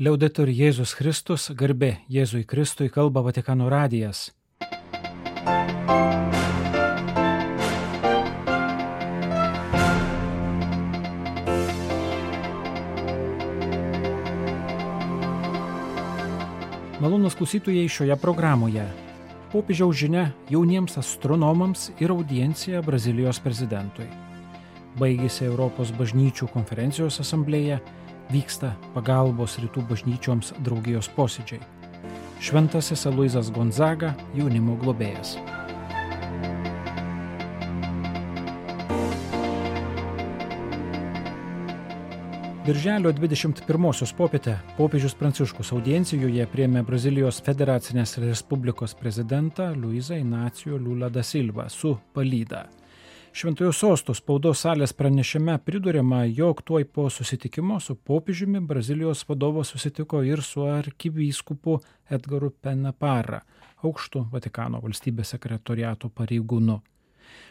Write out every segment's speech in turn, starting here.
Liaudetur Jėzus Kristus, garbė Jėzui Kristui kalba Vatikano radijas. Malonus klausytojai šioje programoje. Popiežiaus žinia jauniems astronomams ir audiencija Brazilijos prezidentui. Baigėsi Europos bažnyčių konferencijos asamblėje vyksta pagalbos rytų bažnyčioms draugijos posėdžiai. Šventasis Aloizas Gonzaga jaunimo globėjas. Birželio 21-osios popietę popiežius Pranciškus audiencijoje priemė Brazilijos federacinės respublikos prezidentą Luizą Inacijo Lula da Silva su palyda. Šventojo sosto spaudos salės pranešime pridurima, jog tuoj po susitikimo su popiežiumi Brazilijos vadovas susitiko ir su arkivyskupu Edgaru Penapara, aukštų Vatikano valstybės sekretoriato pareigūnu.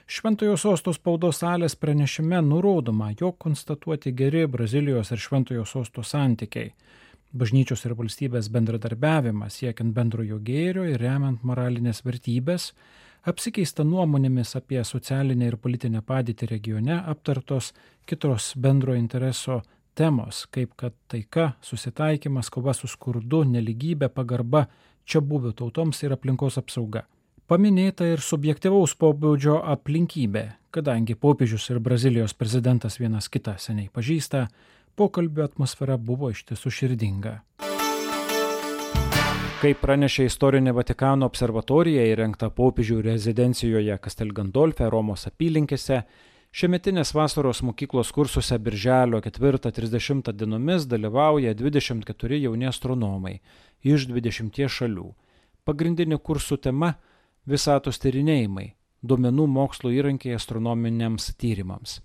Šventojo sosto spaudos salės pranešime nurodoma, jog konstatuoti geri Brazilijos ir Šventojo sosto santykiai bažnyčios ir valstybės bendradarbiavimas siekiant bendrojo gėrio ir remiant moralinės vertybės, apsikeista nuomonėmis apie socialinę ir politinę padėtį regione aptartos kitos bendro intereso temos, kaip kad taika, susitaikymas, kova su skurdu, neligybė, pagarba čia buvių tautoms ir aplinkos apsauga. Paminėta ir subjektivaus pobūdžio aplinkybė, kadangi popiežius ir Brazilijos prezidentas vienas kitą seniai pažįsta, pokalbio atmosfera buvo iš tiesų širdinga. Kaip pranešė istorinė Vatikano observatorija įrengta popiežių rezidencijoje Kastel Gandolfe, Romos apylinkėse, šiemetinės vasaros mokyklos kursuose birželio 4-30 dienomis dalyvauja 24 jauni astronomai iš 20 šalių. Pagrindinė kursų tema - visatos tyrinėjimai - duomenų mokslo įrankiai astronominiams tyrimams.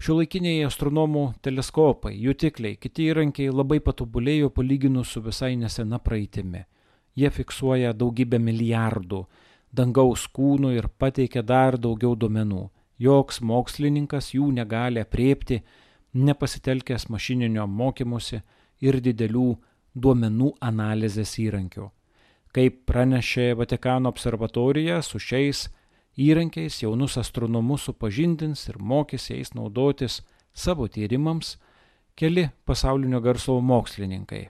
Šiuolaikiniai astronomų teleskopai, jutikliai, kiti įrankiai labai patobulėjo palyginus su visai nesena praeitimi. Jie fiksuoja daugybę milijardų dangaus kūnų ir pateikia dar daugiau duomenų. Joks mokslininkas jų negali apriepti, nepasitelkęs mašininio mokymosi ir didelių duomenų analizės įrankių. Kaip pranešė Vatikano observatorija, su šiais įrankiais jaunus astronomus supažindins ir mokys jais naudotis savo tyrimams keli pasaulinio garso mokslininkai,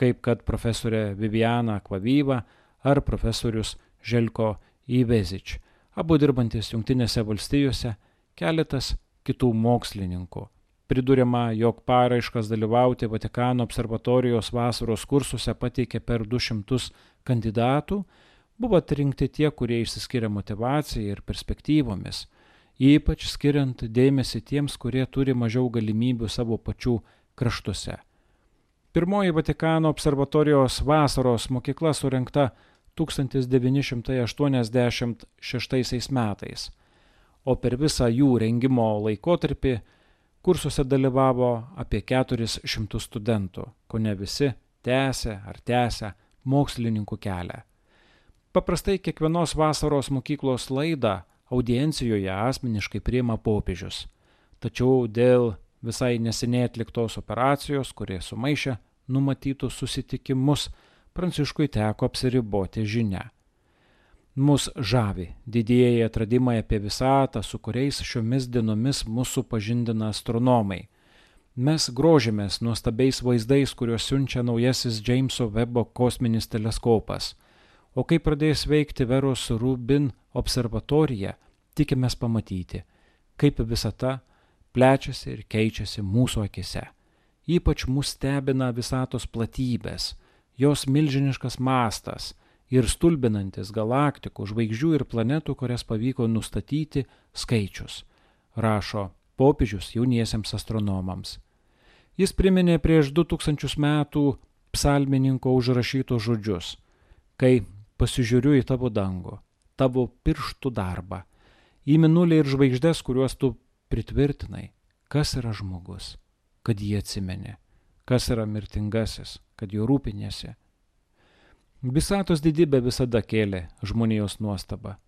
kaip kad profesorė Viviana Kvavyva ar profesorius Želko Įvezič, abu dirbantis Junktinėse valstijose, keletas kitų mokslininkų. Priduriama, jog paraiškas dalyvauti Vatikano observatorijos vasaros kursuose pateikė per 200 kandidatų, buvo atrinkti tie, kurie išsiskiria motivacija ir perspektyvomis, ypač skiriant dėmesį tiems, kurie turi mažiau galimybių savo pačių kraštuose. Pirmoji Vatikano observatorijos vasaros mokykla surinkta 1986 metais, o per visą jų rengimo laikotarpį kursuose dalyvavo apie 400 studentų, ko ne visi tęsė ar tęsė mokslininkų kelią. Paprastai kiekvienos vasaros mokyklos laidą audiencijoje asmeniškai priima popiežius. Tačiau dėl visai neseniai atliktos operacijos, kurie sumaišė numatytus susitikimus, Pranciškui teko apsiriboti žinia. Mus žavi didieji atradimai apie visatą, su kuriais šiomis dienomis mūsų pažindina astronomai. Mes grožimės nuostabiais vaizdais, kuriuos siunčia naujasis Jameso Webo kosminis teleskopas o kai pradės veikti Veros Rubin observatorija, tikimės pamatyti, kaip visata plečiasi ir keičiasi mūsų akise. Ypač mus stebina visatos platybės, jos milžiniškas mastas ir stulbinantis galaktikų, žvaigždžių ir planetų, kurias pavyko nustatyti skaičius, rašo popiežius jauniesiems astronomams. Jis priminė prieš 2000 metų psalmininko užrašytus žodžius, kai pasižiūriu į tavo dangų, tavo pirštų darbą, į minulį ir žvaigždės, kuriuos tu pritvirtinai, kas yra žmogus, kad jį atsimeni, kas yra mirtingasis, kad jo rūpinėsi. Visatos didybė visada kėlė žmonijos nuostabą.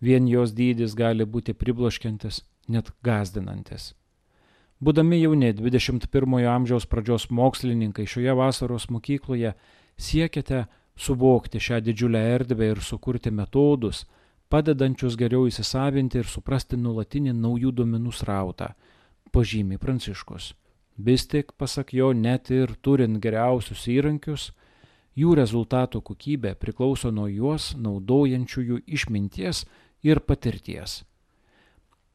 Vien jos dydis gali būti pribloškiantis, net gazdinantis. Būdami jauni 21 amžiaus pradžios mokslininkai šioje vasaros mokykloje siekiate suvokti šią didžiulę erdvę ir sukurti metodus, padedančius geriau įsisavinti ir suprasti nulatinį naujų duomenų srautą, pažymi Pranciškus. Vis tik, pasak jo, net ir turint geriausius įrankius, jų rezultatų kokybė priklauso nuo juos naudojančiųjų išminties ir patirties.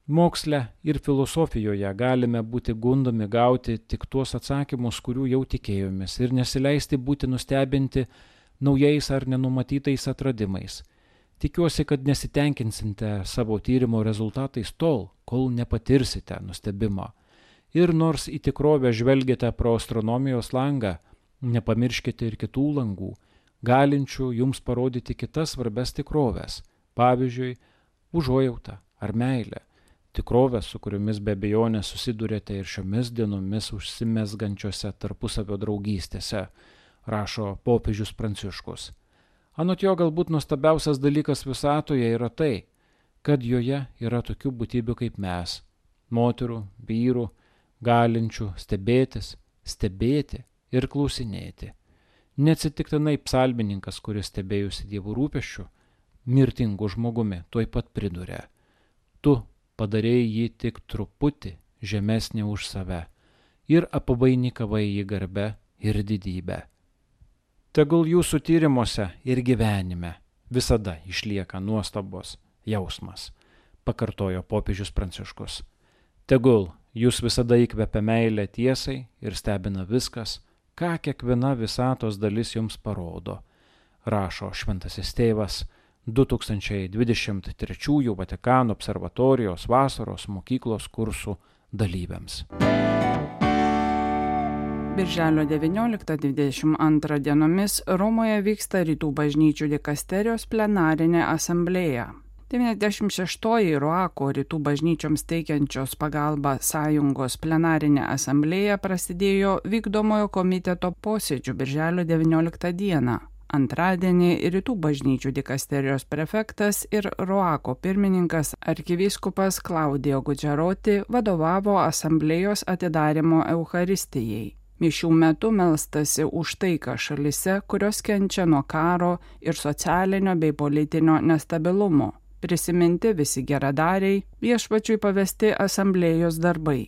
Moksle ir filosofijoje galime būti gundomi gauti tik tuos atsakymus, kurių jau tikėjomės ir nesileisti būti nustebinti naujais ar nenumatytais atradimais. Tikiuosi, kad nesitenkinsite savo tyrimo rezultatais tol, kol nepatirsite nustebimo. Ir nors į tikrovę žvelgiate pro astronomijos langą, nepamirškite ir kitų langų, galinčių jums parodyti kitas svarbes tikrovės, pavyzdžiui, užuojautą ar meilę, tikrovės, su kuriomis be abejonės susidurėte ir šiomis dienomis užsimesgančiose tarpusavio draugystėse, rašo popiežius Pranciškus. Anot jo galbūt nuostabiausias dalykas visatoje yra tai, kad joje yra tokių būtybių kaip mes - moterų, vyrų, galinčių stebėtis, stebėti ir klausinėti. Neatsitiktinai psalmininkas, kuris stebėjusi dievų rūpeščių, mirtingų žmogumi, tuoj pat priduria. Tu padarėjai jį tik truputį žemesnį už save ir apvainikavai jį garbę ir didybę. Tegul jūsų tyrimuose ir gyvenime visada išlieka nuostabos jausmas, pakartojo popiežius Pranciškus. Tegul jūs visada įkvepia meilę tiesai ir stebina viskas, ką kiekviena visatos dalis jums parodo, rašo šventasis tėvas 2023 Vatikano observatorijos vasaros mokyklos kursų dalyviams. Birželio 19-22 dienomis Romoje vyksta Rytų bažnyčių dikasterijos plenarinė asamblėja. 96-oji Ruako rytų bažnyčioms teikiančios pagalbą sąjungos plenarinė asamblėja prasidėjo vykdomojo komiteto posėdžių birželio 19 dieną. Antradienį rytų bažnyčių dikasterijos prefektas ir Ruako pirmininkas arkivyskupas Klaudijo Gudžeroti vadovavo asamblėjos atidarimo Euharistijai. Mišių metu melstasi už taiką šalise, kurios kenčia nuo karo ir socialinio bei politinio nestabilumo prisiminti visi geradariai, viešpačiui pavesti asamblėjos darbai.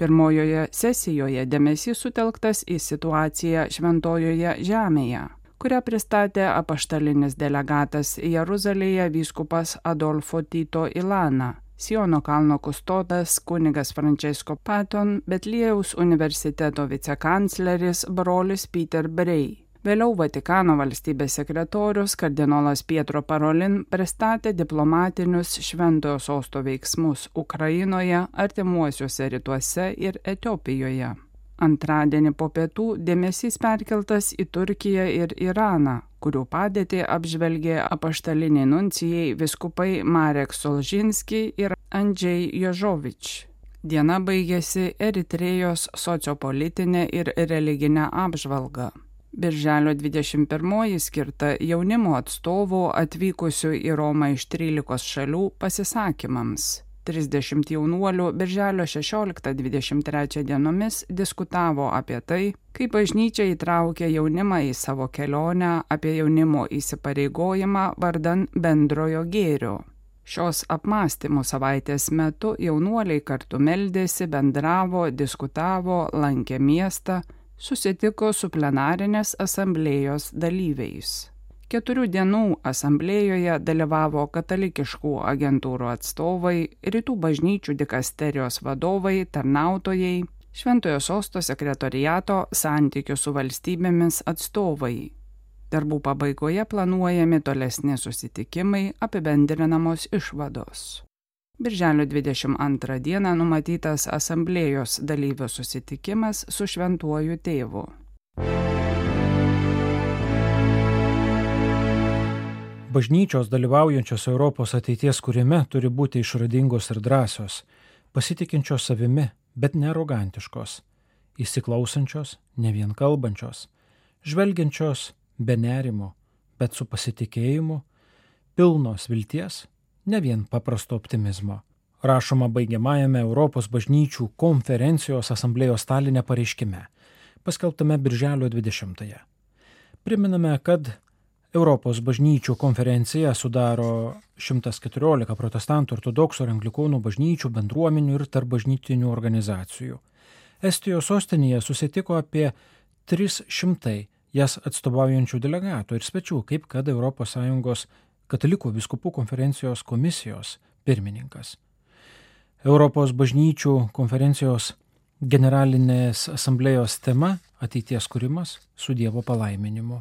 Pirmojoje sesijoje dėmesys sutelktas į situaciją Šventojoje žemėje, kurią pristatė apaštalinis delegatas Jeruzalėje vyskupas Adolfo Tito Ilana, Siono kalno kustodas kunigas Francesco Patton, Betlėjaus universiteto vicekancleris brolis Peter Brey. Vėliau Vatikano valstybės sekretorius kardinolas Pietro Parolin pristatė diplomatinius šventojo sosto veiksmus Ukrainoje, artimuosiuose rytuose ir Etiopijoje. Antradienį po pietų dėmesys perkeltas į Turkiją ir Iraną, kurių padėtį apžvelgė apaštaliniai nuncijai viskupai Marek Solžinski ir Andžiai Jožovič. Diena baigėsi Eritrėjos sociopolitinė ir religinė apžvalga. Birželio 21 skirta jaunimo atstovų atvykusių į Romą iš 13 šalių pasisakymams. 30 jaunuolių Birželio 16-23 dienomis diskutavo apie tai, kaip bažnyčia įtraukia jaunimą į savo kelionę, apie jaunimo įsipareigojimą vardan bendrojo gėrio. Šios apmąstymų savaitės metu jaunuoliai kartu meldėsi, bendravo, diskutavo, lankė miestą, susitiko su plenarinės asamblėjos dalyviais. Keturių dienų asamblėjoje dalyvavo katalikiškų agentūrų atstovai, rytų bažnyčių dikasterijos vadovai, tarnautojai, Šventojo sosto sekretoriato santykių su valstybėmis atstovai. Darbų pabaigoje planuojami tolesni susitikimai, apibendrinamos išvados. Birželio 22 dieną numatytas asamblėjos dalyvių susitikimas su šventuoju tėvu. Bažnyčios dalyvaujančios Europos ateities kūrime turi būti išradingos ir drąsios, pasitikinčios savimi, bet nerogantiškos, įsiklausančios, ne vien kalbančios, žvelgiančios be nerimo, bet su pasitikėjimu, pilnos vilties ne vien paprasto optimizmo, rašoma baigiamajame Europos bažnyčių konferencijos asamblėjos Stalinė pareiškime, paskelbtame Birželio 20-ąją. Priminame, kad Europos bažnyčių konferencija sudaro 114 protestantų, ortodoksų ir anglikonų bažnyčių, bendruomenių ir tarpbažnytinių organizacijų. Estijos sostinėje susitiko apie 300 jas atstovaujančių delegatų ir svečių, kaip kad ES katalikų viskupų konferencijos komisijos pirmininkas. Europos bažnyčių konferencijos generalinės asamblėjos tema - ateities kūrimas su Dievo palaiminimu.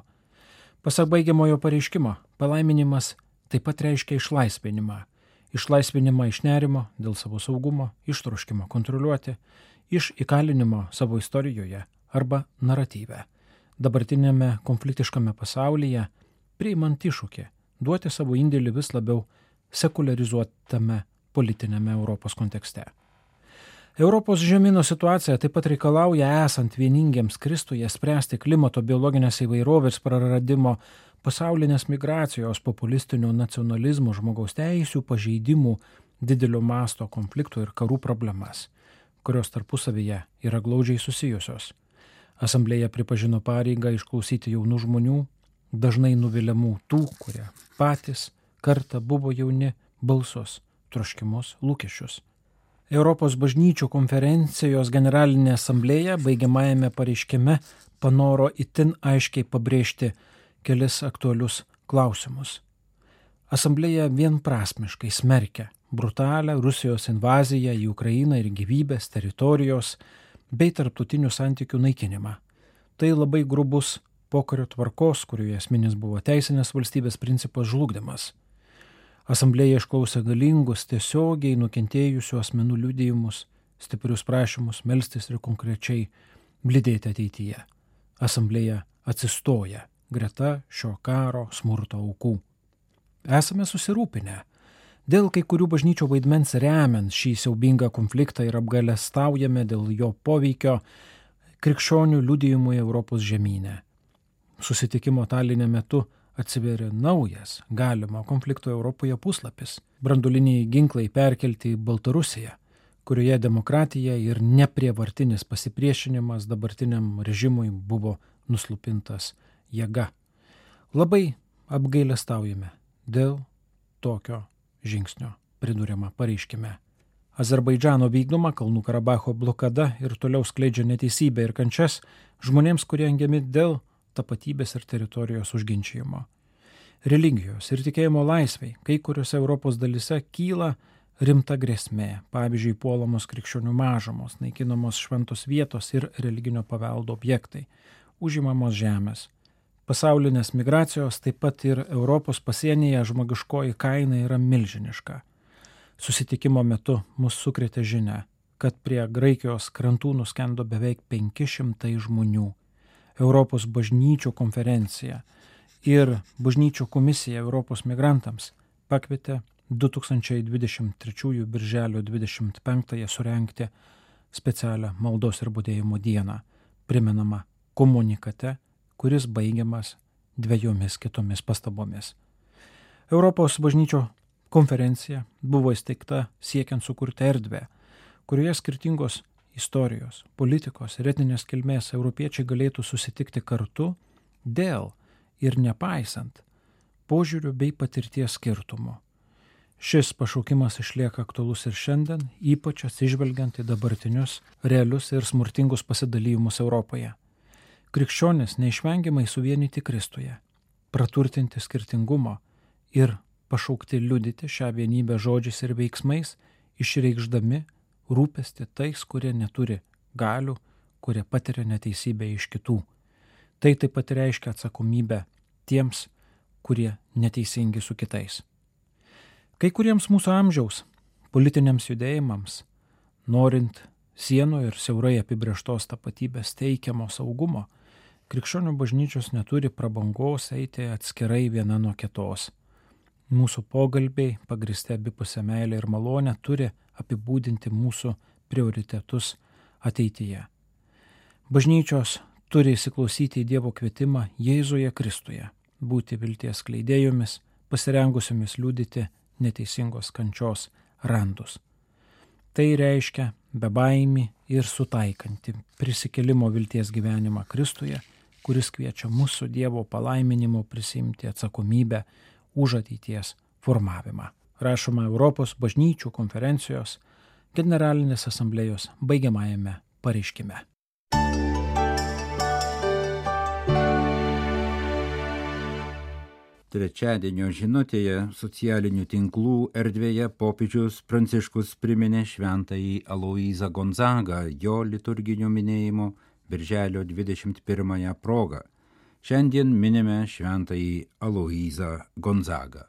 Pasak baigiamojo pareiškimo, palaiminimas taip pat reiškia išlaisvinimą. Išlaisvinimą iš nerimo dėl savo saugumo, iš troškimo kontroliuoti, iš įkalinimo savo istorijoje arba naratyve. Dabartinėme konfliktiškame pasaulyje priimant iššūkį duoti savo indėlį vis labiau sekularizuotame politinėme Europos kontekste. Europos žemynų situacija taip pat reikalauja esant vieningiems Kristuje spręsti klimato biologinės įvairovės praradimo, pasaulinės migracijos, populistinių nacionalizmų, žmogaus teisų pažeidimų, didelio masto konfliktų ir karų problemas, kurios tarpusavyje yra glaudžiai susijusios. Asamblėje pripažino pareigą išklausyti jaunų žmonių, dažnai nuviliamų tų, kurie patys kartą buvo jauni balsus troškimus, lūkesčius. Europos bažnyčių konferencijos generalinė asamblėja baigiamajame pareiškime panoro itin aiškiai pabrėžti kelis aktualius klausimus. Asamblėja vienprasmiškai smerkia brutalią Rusijos invaziją į Ukrainą ir gyvybės, teritorijos bei tarptautinių santykių naikinimą. Tai labai grubus pokario tvarkos, kurioje esminis buvo teisinės valstybės principas žlugdymas. Asamblėje išklausė galingus, tiesiogiai nukentėjusių asmenų liudijimus, stiprius prašymus melstis ir konkrečiai blidėti ateityje. Asamblėje atsistoja greta šio karo smurto aukų. Esame susirūpinę dėl kai kurių bažnyčių vaidmens remiant šį siaubingą konfliktą ir apgalestaujame dėl jo poveikio krikščionių liudijimui Europos žemynė. Susitikimo talinė metu atsiveria naujas galimo konflikto Europoje puslapis - branduliniai ginklai perkelti į Baltarusiją, kurioje demokratija ir neprievartinis pasipriešinimas dabartiniam režimui buvo nuslupintas jėga. Labai apgailestaujame dėl tokio žingsnio, pridūrima pareiškime. Azerbaidžano vykdoma Kalnų Karabacho blokada ir toliau skleidžia neteisybę ir kančias žmonėms, kurie engiami dėl tapatybės ir teritorijos užginčijimo. Religijos ir tikėjimo laisvai kai kuriuose Europos dalise kyla rimta grėsmė, pavyzdžiui, puolamos krikščionių mažumos, naikinamos šventos vietos ir religinio paveldo objektai, užimamos žemės. Pasaulinės migracijos, taip pat ir Europos pasienyje žmogiškoji kaina yra milžiniška. Susitikimo metu mus sukrėtė žinia, kad prie Graikijos krantų nuskendo beveik 500 žmonių Europos bažnyčių konferencija ir bažnyčių komisija Europos migrantams pakvietė 2023 birželio 25-ąją surenkti specialią maldos ir būdėjimo dieną, primenama komunikate, kuris baigiamas dviejomis kitomis pastabomis. Europos bažnyčio konferencija buvo įsteigta siekiant sukurti erdvę, kurioje skirtingos istorijos, politikos ir etinės kilmės europiečiai galėtų susitikti kartu dėl ir nepaisant požiūrių bei patirties skirtumų. Šis pašaukimas išlieka aktualus ir šiandien, ypač atsižvelgiant į dabartinius realius ir smurtingus pasidalymus Europoje. Krikščionis neišvengiamai suvienyti Kristuje, praturtinti skirtingumo ir pašaukti liudyti šią vienybę žodžiais ir veiksmais, išreikšdami rūpesti tais, kurie neturi galių, kurie patiria neteisybę iš kitų. Tai taip pat reiškia atsakomybę tiems, kurie neteisingi su kitais. Kai kuriems mūsų amžiaus politiniams judėjimams, norint sienų ir siaurai apibrieštos tapatybės teikiamo saugumo, krikščionių bažnyčios neturi prabangos eiti atskirai viena nuo kitos. Mūsų pogalbiai, pagristi abipusę meilę ir malonę, turi apibūdinti mūsų prioritetus ateityje. Bažnyčios turi įsiklausyti į Dievo kvietimą Jėzuje Kristuje, būti vilties kleidėjomis, pasirengusiomis liūdyti neteisingos kančios randus. Tai reiškia bebaimį ir sutaikanti prisikelimo vilties gyvenimą Kristuje, kuris kviečia mūsų Dievo palaiminimu prisimti atsakomybę už ateities formavimą. Rašoma Europos bažnyčių konferencijos generalinės asamblėjos baigiamajame pareiškime. Trečiadienio žinutėje socialinių tinklų erdvėje popiežius Pranciškus priminė šventąjį Aloizą Gonzagą jo liturginio minėjimo Birželio 21 progą. Šiandien minime šventąjį Aloizą Gonzagą,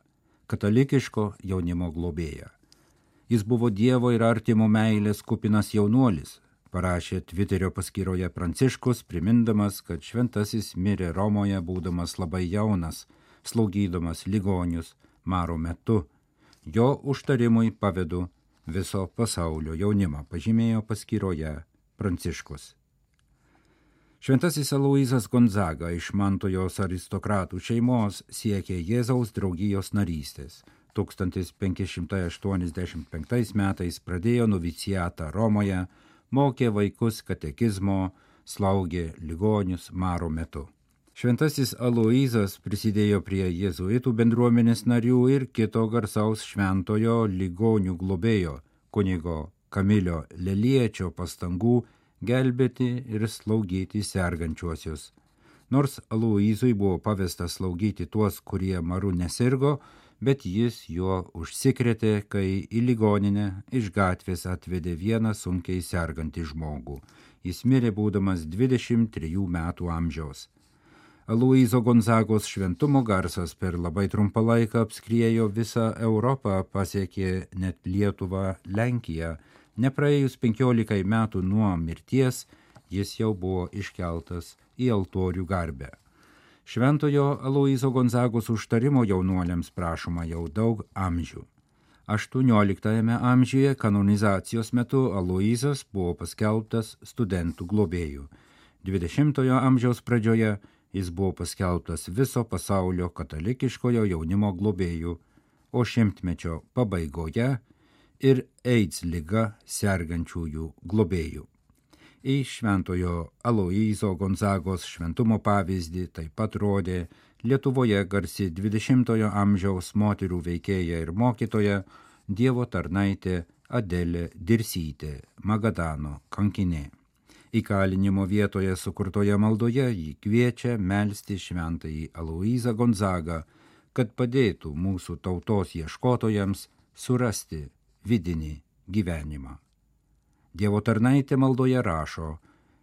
katalikiško jaunimo globėją. Jis buvo Dievo ir artimo meilės kupinas jaunuolis, parašė Twitterio paskyroje Pranciškus, primindamas, kad šventasis mirė Romoje būdamas labai jaunas slaugydamas ligonius maro metu. Jo užtarimui pavedu viso pasaulio jaunimą, pažymėjo paskyroje Pranciškus. Šventasis Aloizas Gonzaga iš Mantojos aristokratų šeimos siekė Jėzaus draugijos narystės. 1585 metais pradėjo novicijatą Romoje, mokė vaikus katekizmo, slaugė ligonius maro metu. Šventasis Aloizas prisidėjo prie jėzuitų bendruomenės narių ir kito garsaus šventojo ligonių globėjo kunigo Kamilio Leliečio pastangų gelbėti ir slaugyti sergančiuosius. Nors Aloizui buvo pavesta slaugyti tuos, kurie maru nesirgo, bet jis juo užsikrėtė, kai į ligoninę iš gatvės atvedė vieną sunkiai sergantį žmogų. Jis mirė būdamas 23 metų amžiaus. Luizo Gonzagos šventumo garsas per labai trumpą laiką apskriejo visą Europą, pasiekė net Lietuvą, Lenkiją. Nepraėjus penkiolikai metų nuo mirties, jis jau buvo iškeltas į altorių garbę. Šventojo Aloizo Gonzagos užtarimo jaunuoliams prašoma jau daug amžių. XVIII amžiuje kanonizacijos metu Aloizas buvo paskelbtas studentų globėjų. XX amžiaus pradžioje jis buvo paskelbtas viso pasaulio katalikiškojo jaunimo globėjų, o šimtmečio pabaigoje ir AIDS lyga sergančiųjų globėjų. Į šventojo Aloizo Gonzagos šventumo pavyzdį taip pat rodė Lietuvoje garsi 20-ojo amžiaus moterų veikėja ir mokytoja Dievo tarnaitė Adelė Dirsytė, Magadano kankinė įkalinimo vietoje sukurtoje maldoje jį kviečia melstį šventąjį Aloizą Gonzagą, kad padėtų mūsų tautos ieškotojams surasti vidinį gyvenimą. Dievo tarnaitė maldoje rašo,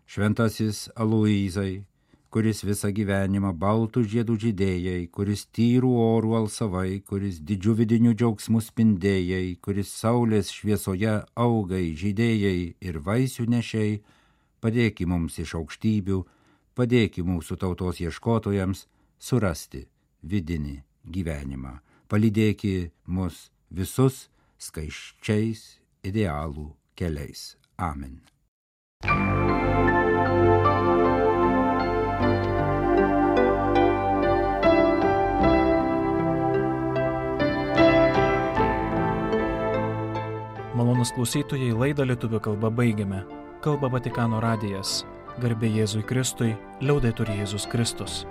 šventasis Aloizai, kuris visą gyvenimą baltų žiedų žydėjai, kuris tyrų orų alsavai, kuris didžių vidinių džiaugsmų spindėjai, kuris saulės šviesoje augai žydėjai ir vaisių nešiai, padėki mums iš aukštybių, padėki mūsų tautos ieškotojams surasti vidinį gyvenimą, palydėki mus visus skaiščiais idealų keliais. Amen. Malonus klausytojai laidą lietuvių kalba baigiame kalba Vatikano radijas. Garbė Jėzui Kristui, liaudai turi Jėzus Kristus.